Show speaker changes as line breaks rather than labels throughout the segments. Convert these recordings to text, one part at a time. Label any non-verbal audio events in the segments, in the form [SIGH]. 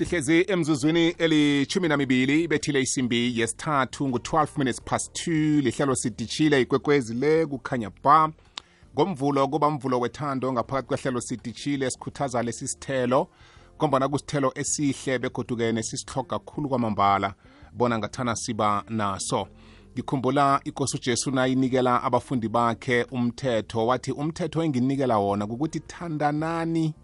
sihlezi emzuzwini elithumi namibili ibethile isimbi yesithathu ngu-12 minutes past 2 lihlelo sidishile ikwekwezi le kukhanya ba. Ngomvulo kuba mvulo wethando ngaphakathi kwehlelo sidishile sikhuthaza lesi sithelo. Kombona kusithelo esihle begoduke nesisihloga kakhulu kwamambala. Bona ngathana siba naso. Ngikhumbula ikosi ujesu nayinikela abafundi bakhe umthetho. Wathi umthetho enginikela wona kukuthi thandanani.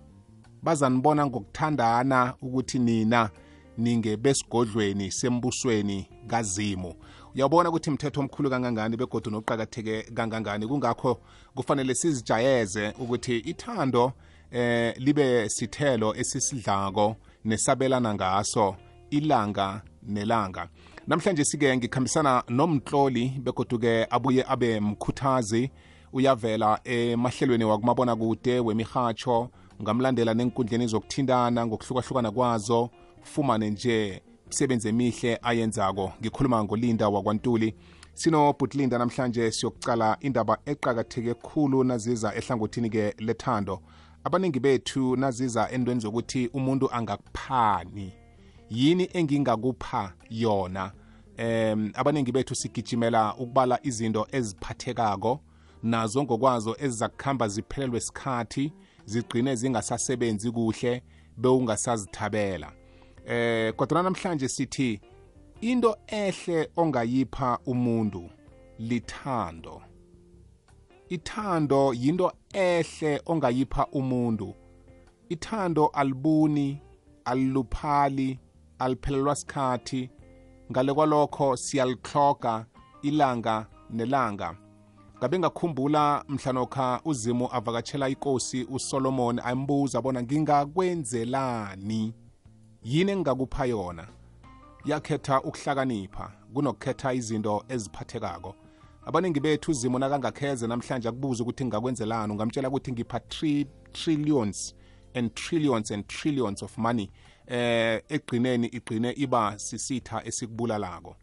Bazanibona ngokuthandana ukuthi nina ninge besigodlweni sembusweni kazimu. Uyabona ukuthi mthetho omkhulu kangangani begodu noqakatheke kangangani? Kungakho kufanele sizijayeze ukuthi ithando eh libe sithelo esisidlako nesabelana ngaso ilanga nelanga. Namhlanje sike ngikhambisana nomtloli begoduke abuye abe mkhuthazi uyavela emahlelweni wakumabona kude wemihatsho ungamlandela nenkundleni zokuthintana ngokuhlukahlukana kwazo. Ufumane nje imisebenzi emihle ayenzako. Ngikhuluma ngolinda wakwantuli. Sinobhutlinda namhlanje siyokucala indaba eqakatheke khulu naziza ehlangothini-ke lethando. Abaningi bethu naziza endweni zokuthi umuntu angakuphani. Yini engingakupha yona? Em abaningi bethu sigijimela ukubala izinto eziphathekako. Nazo ngokwazo eziza kuhamba ziphelelwe sikhathi. Zigcine zingasasebenzi kuhle bewungasazithabela. Eh kodwa namhlanje sithi into ehle ongayipha umuntu lithando. Ithando yinto ehle ongayipha umuntu. Ithando alibuni aliluphali aliphelelwa sikhathi. Ngale kwalokho siyalihloga ilanga nelanga. Ngabe ngakhumbula mhlanokha uzimu avakatshela inkosi usolomon ayimbuza bona ngingakwenzelani? Yini engingakupha yona? Yakhetha ukuhlakanipha kunokukhetha izinto eziphathekako. Abaningi bethu uzimu nakangakheze namhlanje akubuza ukuthi ngingakwenzelani. Ungamtshela ukuthi ngipha 3 trillions and trillions and trillions of money eh egqineni igqine iba sisitha esikubulalako.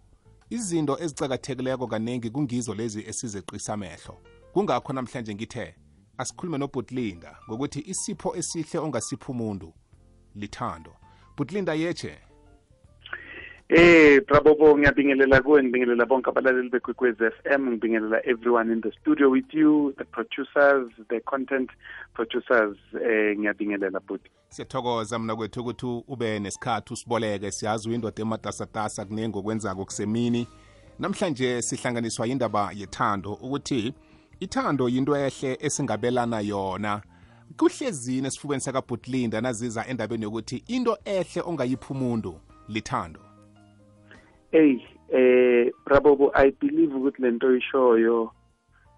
Izinto ezicakathekileko kaningi kungizo lezi esizeqisa amehlo. Kungakho namhlanje ngithe asikhulume nobhutlinda ngokuthi isipho esihle ongasipha umuntu lithando. Bhutlinda yeche
Eh Prabobo ngiyabingelela kuwe ngibingelela bonke abalaleli bekwekwez FM ngibingelela everyone in the studio with you the producers the content producers eh ngiyabingelela bhuti
siyathokoza mna kwethu ukuthi ube nesikhathi usiboleke siyazi uyindoda ematasatasa kuningi okwenzako kusemini. Namhlanje sihlanganiswa yindaba yethando ukuthi ithando yinto ehle esingabelana yona. Kuhlezini esifubeni sakabhutlinda naziza endabeni yokuthi into ehle ongayipha umuntu lithando.
Hey eh Prabobo I believe ukuthi lento ishoyo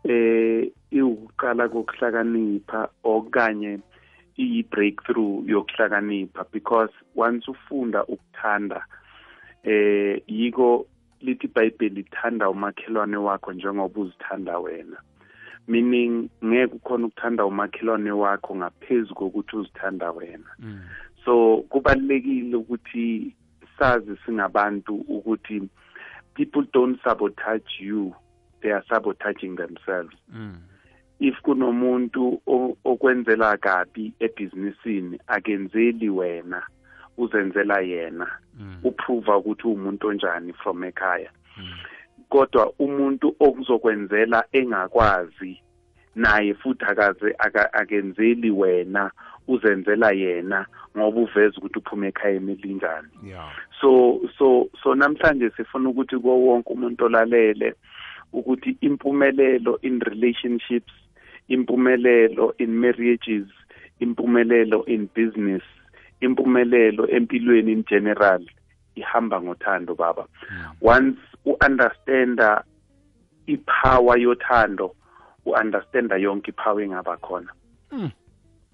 eh iwuqala kokuhlakanipha okanye iyi breakthrough yokuhlakanipha because once ufunda ukuthanda eh yiko lithi iBhayibheli ithanda umakhelwane wakho njengoba uzithanda wena. Meaning ngeke ukhona ukuthanda umakhelwane wakho ngaphezulu kokuthi uzithanda wena. So kubalekile ukuthi sazi singabantu ukuthi people don't sabotage you they are sabotaging themselves
mm.
if kunomuntu okwenzela kabi ebhizinisini akenzeli wena uzenzela yena
Mm.
uprove ukuthi umuntu onjani from ekhaya
Mm.
kodwa umuntu okuzokwenzela engakwazi naye futhi akaze aka- akenzeli wena uzenzela yena ngoba uveza ukuthi uphuma ekhaya emelinjani
yeah
so so so namhlanje sifuna ukuthi kuwo wonke umuntu olalele ukuthi impumelelo in relationships impumelelo in marriages impumelelo in business impumelelo empilweni in general ihamba ngothando baba. Once u-understanda ipower yothando u-understanda yonke ipower engaba khona
mm.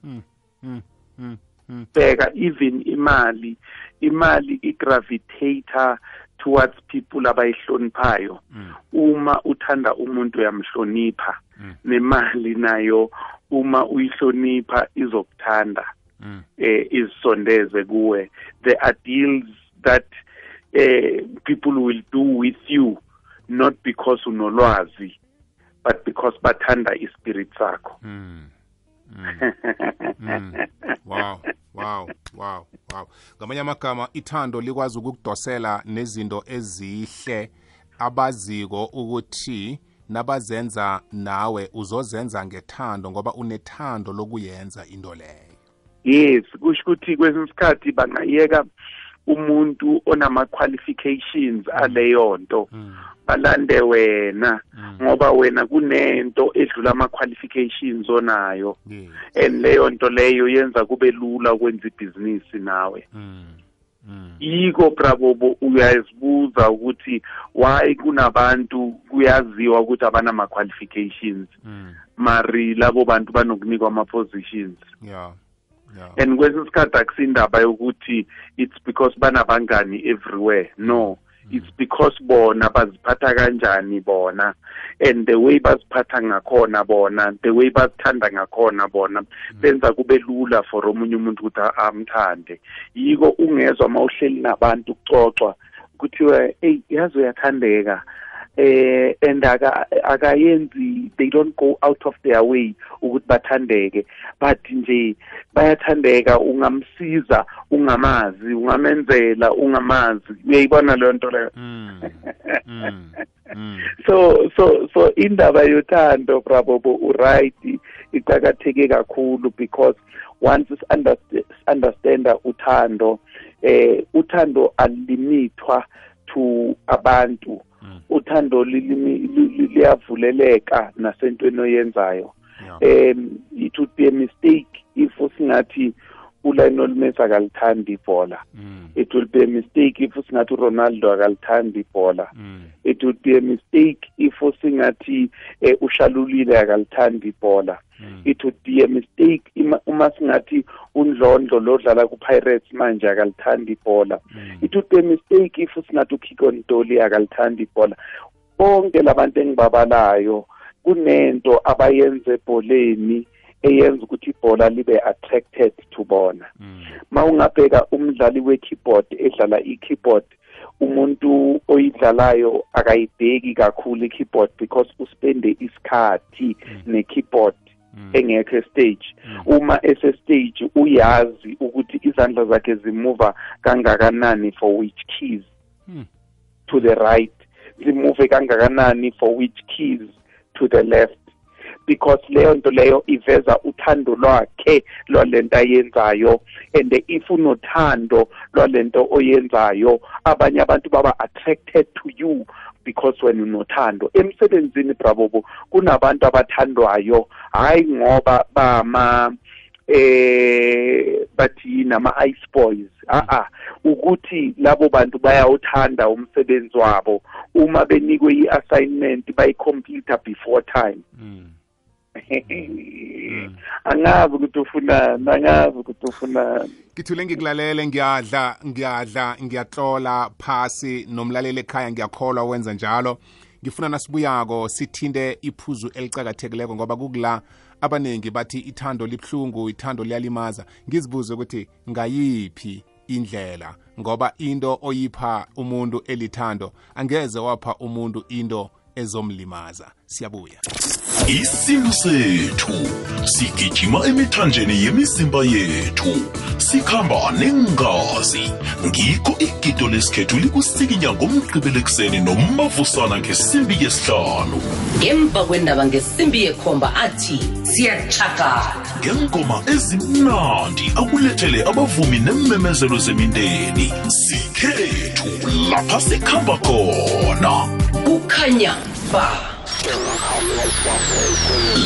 Mm. Mm. Mm. Mm.
bheka even imali imali igravitator towards people abayihloniphayo uma uthanda umuntu uyamhlonipha nemali nayo uma uyihlonipha izokuthanda eh izisondeze kuwe there are deals that eh people will do with you not because unolwazi but because bathanda ispirit sakho
Mm. Mm. [LAUGHS] Mm. wow. Wow. Wow. Wow. Hawu ngamanye amagama ithando likwazi ukukudosela nezinto ezihle abaziko ukuthi nabazenza nawe uzozenza ngethando ngoba unethando lokuyenza into leyo.
Yes kusho ukuthi kwesinye isikhathi bangayeka umuntu onama-qualifications aleyo nto. Balande wena. Ngoba wena kunento edlula ama-qualifications onayo. And leyo nto leyo yenza kube lula ukwenza ibhizinisi nawe.
Mm. Mm.
yiko brabo uyazibuza ukuthi why kunabantu kuyaziwa ukuthi abanama-qualifications.
Mm.
mari labo bantu banokunikwa ama-positions.
Yeah yeah.
And kwesinye isikhathi akusindaba yokuthi it's because banabangani everywhere. No. It's because bona baziphatha kanjani bona and the way baziphatha ngakhona bona the way bazithanda ngakhona bona benza kube lula for omunye umuntu ukuthi a- amthande. Yiko ungezwa uma uhleli nabantu kucocwa kuthiwa hey yazi uyathandeka. Eh and aka akayenzi they don't go out of their way ukuthi bathandeke but nje bayathandeka ungamsiza ungamazi ungamenzela ungamazi uyayibona leyo nto leyo
Mm. Mm. Mm. [LAUGHS]
so so so indaba yothando brabo uright iqakatheke kakhulu because once is understand understanda uthando eh uthando alilimithwa to abantu
Mm.
Uthando lilimi- li- li- liyavuleleka nasentweni oyenzayo
Yeah.
um it would be a mistake if usingathi uLionel Messi akalithandi ibhola
Mm.
it will be a mistake if usingathi uRonaldo akalithandi ibhola
Mm.
it would be a mistake if usingathi eh, ushalulile akalithandi ibhola
Mm.
it would be a mistake ima- uma singathi undlondlo lodlala ku-pirates manje akalithandi ibhola
Mm.
it would be a mistake if usingathi uKiko Ntoli akalithandi ibhola bonke labantu engibabalayo kunento abayenza ebholeni eyenza ukuthi ibhola libe attracted to bona
Mm.
mawungabheka umdlali we-keyboard edlala i-keyboard umuntu oyidlalayo akayibheki kakhulu i-keyboard because uspende isikhathi ne-keyboard
Mm.
engekho estage
Mm.
uma ese-stage uyazi ukuthi izandla zakhe zimuva kangakanani for which keys
Mm.
to the right zimuve kangakanani for which keys to the left because leyo nto leyo iveza uthando lwakhe lwalento ayenzayo. And if unothando lwalento oyenzayo abanye abantu baba attracted to you because when unothando. Emsebenzini brabobo kunabantu abathandwayo. Hayi ngoba bama eh bathi nama ice boys. A a ukuthi labo bantu bayawuthanda umsebenzi wabo. Uma benikwe i-assignment bayicomplete before time.
Mm. [LAUGHS]
angazi ukuthi ufunani angazi ukuthi ufunani
ngithule ngikulalele ngiyadla ngiyadla ngiyatlola phasi nomlaleli ekhaya ngiyakholwa wenza njalo. Ngifuna nasibuyako sithinte iphuzu elicakathekileko ngoba kukula abaningi bathi ithando libhlungu ithando liyalimaza. Ngizibuze ukuthi ngayiphi indlela? Ngoba into oyipha umuntu elithando angeze wapha umuntu into ezomlimaza. Siyabuya.
Isintu sethu sigijima emithanjeni yemizimba yethu sikhamba nengazi. Ngikho igido lesikhethu likusikinya ngomgqibelekuseni nomavusana ngesimbi yesihlanu.
Ngemva kwendaba ngesimbi yekhomba athi siyatshakala
ngengoma ezimnandi akulethele abavumi nemmemezelo zemindeni sikhethu lapha sikhamba khona.
Kukhanya ba.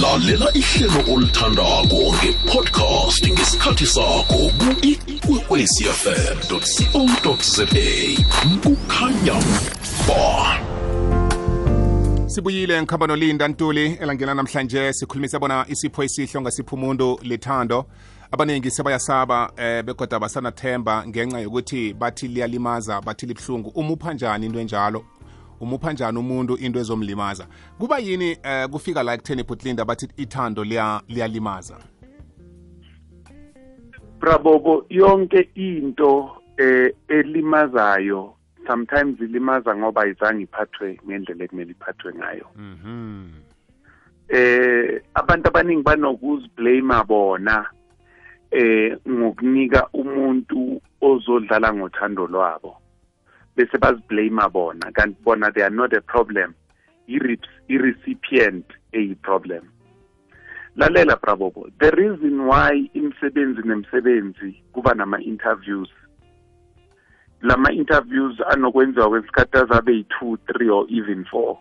Lalela ihlelo olithandako ngepodcast ngesikhathi sakho ku-ikwekwecfm co za kukhanya ba.
Sibuyile nolinda ntuli elangena namhlanje sikhulumisa bona isipho esihle ongasipha umuntu lithando. Abaningi sebayasaba eh begoda basanathemba ngenxa yokuthi bathi liyalimaza bathi libhlungu umupha njani into enjalo umupha njani umuntu into ezomlimaza? Kuba yini eh kufika la ekutheni bhutlinda bathi ithando liyalimaza?
Brabobo yonke into eh elimazayo sometimes ilimaza ngoba izange iphathwe ngendlela ekumele iphathwe ngayo.
Mhm.
Eh abantu abaningi banokuziblame bona eh ngokunika umuntu ozodlala ngothando lwabo bese baziblame bona. Kanti bona they are not a problem. I-recipient eyi-problem lalela brabobo the reason why imisebenzi nemsebenzi kuba nama-interviews. Lama-interviews anokwenziwa kwesikhathi azabe yi-two three or even four.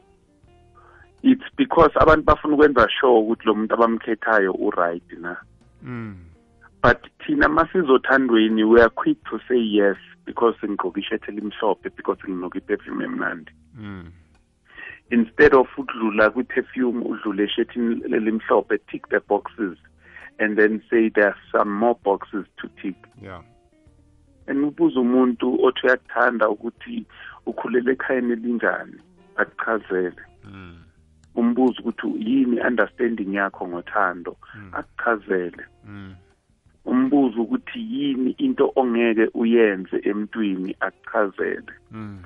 It's because abantu bafuna ukwenza sure ukuthi lo muntu abamkhethayo u-right na.
Mm.
But thina masizothandweni we are quick to say yes because ngigqoke ishethe elimhlophe because nginoka iperfume emnandi
Mm.
instead of udlula kwi-perfume udlule eshethini lelimhlophe tick the boxes and then say there are some more boxes to tick
Yeah.
and ubuza umuntu othi uyakuthanda ukuthi ukhulele ekhayeni elinjani akuchazele
Mm.
umbuzo ukuthi yini understanding yakho ngothando
Mm.
akuchazele
Mm.
Umbuzo ukuthi yini into ongeke uyenze emntwini akuchazele
Mm.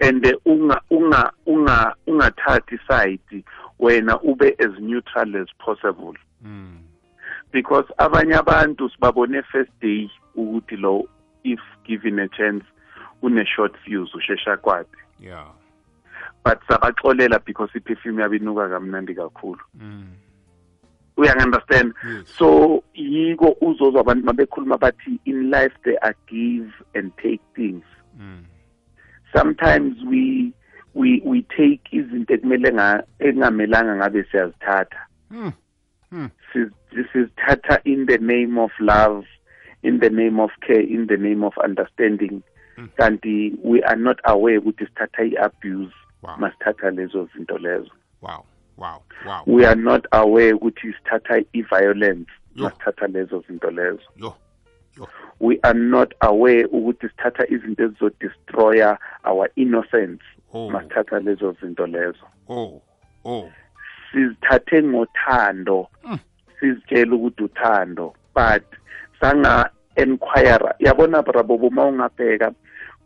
and unga unga unga ungathathi side wena ube as neutral as possible
Mm.
because abanye abantu sibabone first day ukuthi lo if given a chance une short fuse ushesha kwade
Yeah.
but sabaxolela because iperfume yabo inuka kamnandi kakhulu
Mm.
Uyangunderstand
Yes.
so yiko uzozwa abantu mabekhuluma bathi in life there are give and take things
Mm.
sometimes we we we take izinto ekumele nga- engamelanga ngabe siyazithatha
Mm. Mm.
Siz- sizithatha in the name of love in the name of care in the name of understanding
Mm.
kanti we are not aware ukuthi sithatha i-abuse
Wow.
masithatha lezo zinto lezo
Wow. Wow. Wow.
we are not aware ukuthi sithatha i-violence masithatha lezo zinto lezo
Yo. Yo.
we are not aware ukuthi sithatha izinto ezizodestroya our innocence
Oh.
masithatha lezo zinto lezo
Oh. Oh.
sizithathe ngothando
Mm.
sizitshela ukuthi uthando but sanga enquire yabona brabo uma ungabheka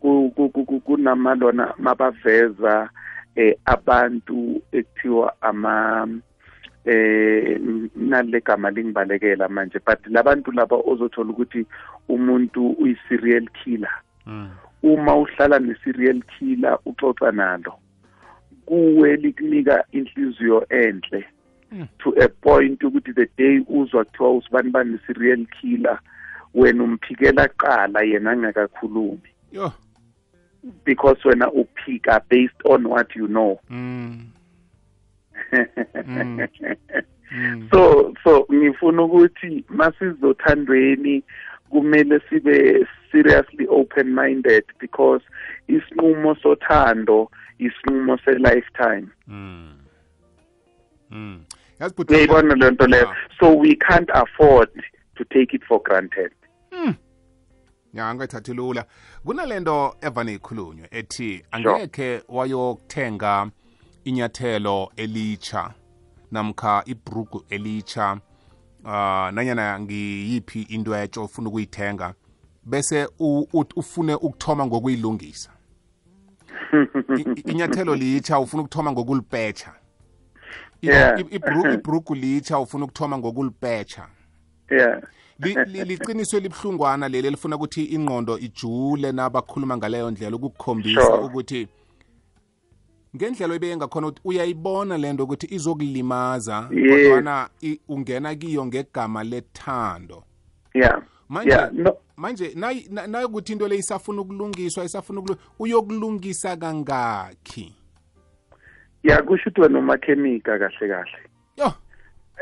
ku- ku- ku- ku- kunamalona mabaveza eh abantu ekuthiwa ama eh nale gama lingibalekela manje but labantu laba ozothola ukuthi umuntu uyi-serial killer
Mm.
uma uhlala ne-serial killer uxoxa nalo kuwe likunika inhliziyo enhle
Mm.
to a point ukuthi the day uzwa kuthiwa usibani bani serial killer wena umphikela qala yena angakakhulumi Because wena uphika based on what you know
Mm. [LAUGHS] Mm. Mm.
so so ngifuna ukuthi masizothandweni kumele sibe seriously open minded because isinqumo sothando isinqumo se lifetime
Mm. Mm.
Uyayibona le nto leyo
Yeah.
so we can't afford to take it for granted
ya ngayithathi lula kunalento evane ikhulunywe ethi angekhe wayokuthenga inyathelo elitsha namkha ibrugu elitsha uh nanyana ngiyiphi into etsho ufuna ukuyithenga bese u- ut- ufune ukuthoma ngokuyilungisa. I- i- inyathelo litsha ufuna ukuthoma ngokulipetsha I-
Yeah.
i- ibru- ibrugu litsha ufuna ukuthoma ngokulipetsha
yeah.
Li- li- liqiniso elibuhlungwana leli elifuna ukuthi ingqondo ijule nabakhuluma ngaleyo ndlela.
Ukukhombisa
ukuthi ngendlela ebeyengakhona ukuthi uyayibona lento ukuthi izokulimaza kodwana ungena kiyo ngegama lethando.
Yeah.
Manje
yeah no.
manje nayi- na- nayokuthi into le isafuna ukulungiswa isafuna uyokulungisa kangakhi
yeah kusho ukuthi wena umakhemika kahle kahle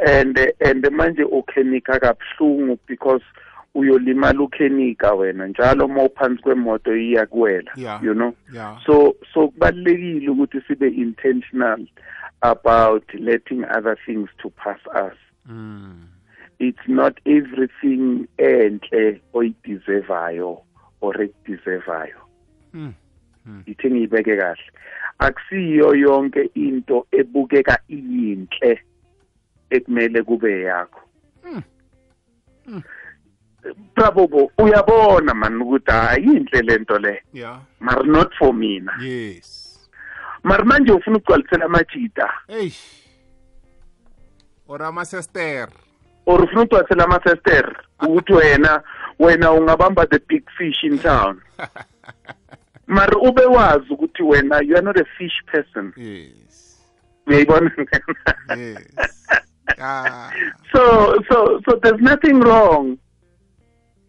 and and manje ukhenika kabuhlungu because uyolimala ukhenika wena njalo uma uphansi kwemoto iyakuwela
Yeah.
you know?
Ya.
So so kubalulekile ukuthi sibe intentional about letting other things to pass us.
Mm.
it's not everything enhle oyideservayo or ekudeservayo
Mm.
ithi ngiyibeke kahle. Akusiyo yonke into ebukeka iyinhle. Ekumele kube yakho. Prabobo uyabona man ukuthi hayi inhle lento le.
Yeah
mar not for mina
yes.
Mar manje ufuna ukugcwalisela amajita?
Eyi or amasester
or ufuna ukugcwalisela amasester ukuthi wena wena ungabamba the big fish in town. [LAUGHS] Mari ube wazi ukuthi wena you are not a fish person.
Yes.
Uyayibona? [LAUGHS]
Yes ah
so so so there's nothing wrong.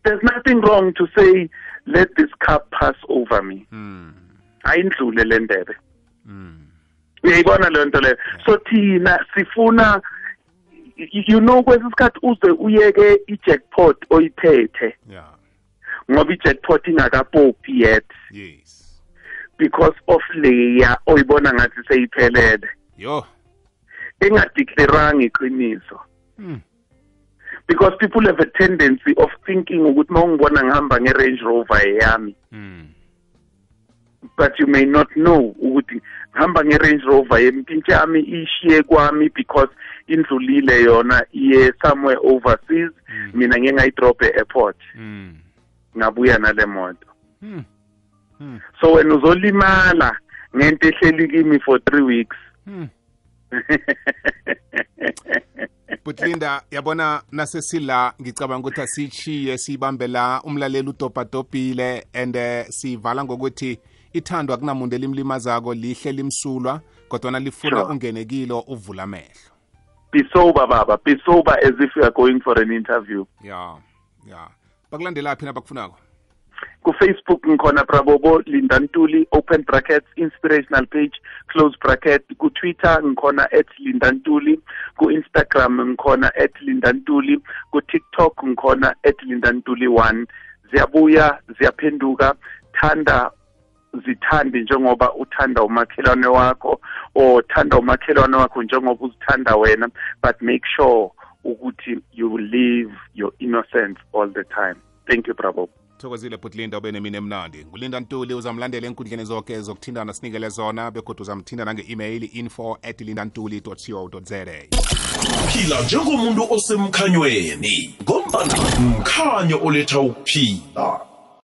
There's nothing wrong to say let this cup pass over me.
Mm
ayindlule le ndebe.
Mm
uyayibona leyo nto leyo? So thina sifuna you know kwesinye isikhathi uze uyeke i-jackpot oyiphethe.
Yeah.
Ngoba i-jackpot ingakapophi yet.
Yes.
Because of leya oyibona ngathi seyiphelele.
Yo.
Engadeclaranga iqiniso.
Mm
because people have a tendency of thinking ukuthi uma ungibona ngihamba nge-range rover eyami
mm
but you may not know ukuthi ngihamba nge-range rover yempintshi yami ishiye kwami because indlulile yona iye somewhere overseas mina ngeke ngayidrop e-airport.
Mm
ngabuya nale moto.
Mm mm
so wena uzolimala ngento ehleli kimi for three weeks
mm [LAUGHS] but Linda yabona nasesila ngicabanga ukuthi asichiye siyibambela la umlaleli udobhadobhile and eh, sivala ngokuthi ithando akunamuntu elimlimazako lihle limsulwa kodwa lifuna
Sure.
ungenekilo uvula amehlo.
Be sober baba be sober as if you are going for an interview.
Ya ya. Bakulandelaphi nabakufunako
kufacebook ngikhona prabobo lindantuli open brackets inspirational page close bracket. Kutwitter ngikhona at lindantuli ku-instagram ngikhona at lindantuli ku-tiktok ngikhona at lindantuli one. Ziyabuya ziyaphenduka. Thanda zithande njengoba uthanda umakhelwane wakho or thanda umakhelwane wakho njengoba uzithanda wena. But make sure ukuthi you live your innocence all the time. Thank you bravo
thokozile but linda ube nemini emnandi. Ngulinda ntuli uzamlandela enkundleni zonke zokuthindana sinikele zona begodwa uzamthinda nange-email info at lindantuli co za.
Phila njengomuntu osemkhanyweni ngombana mkhanyo oletha ukuphila.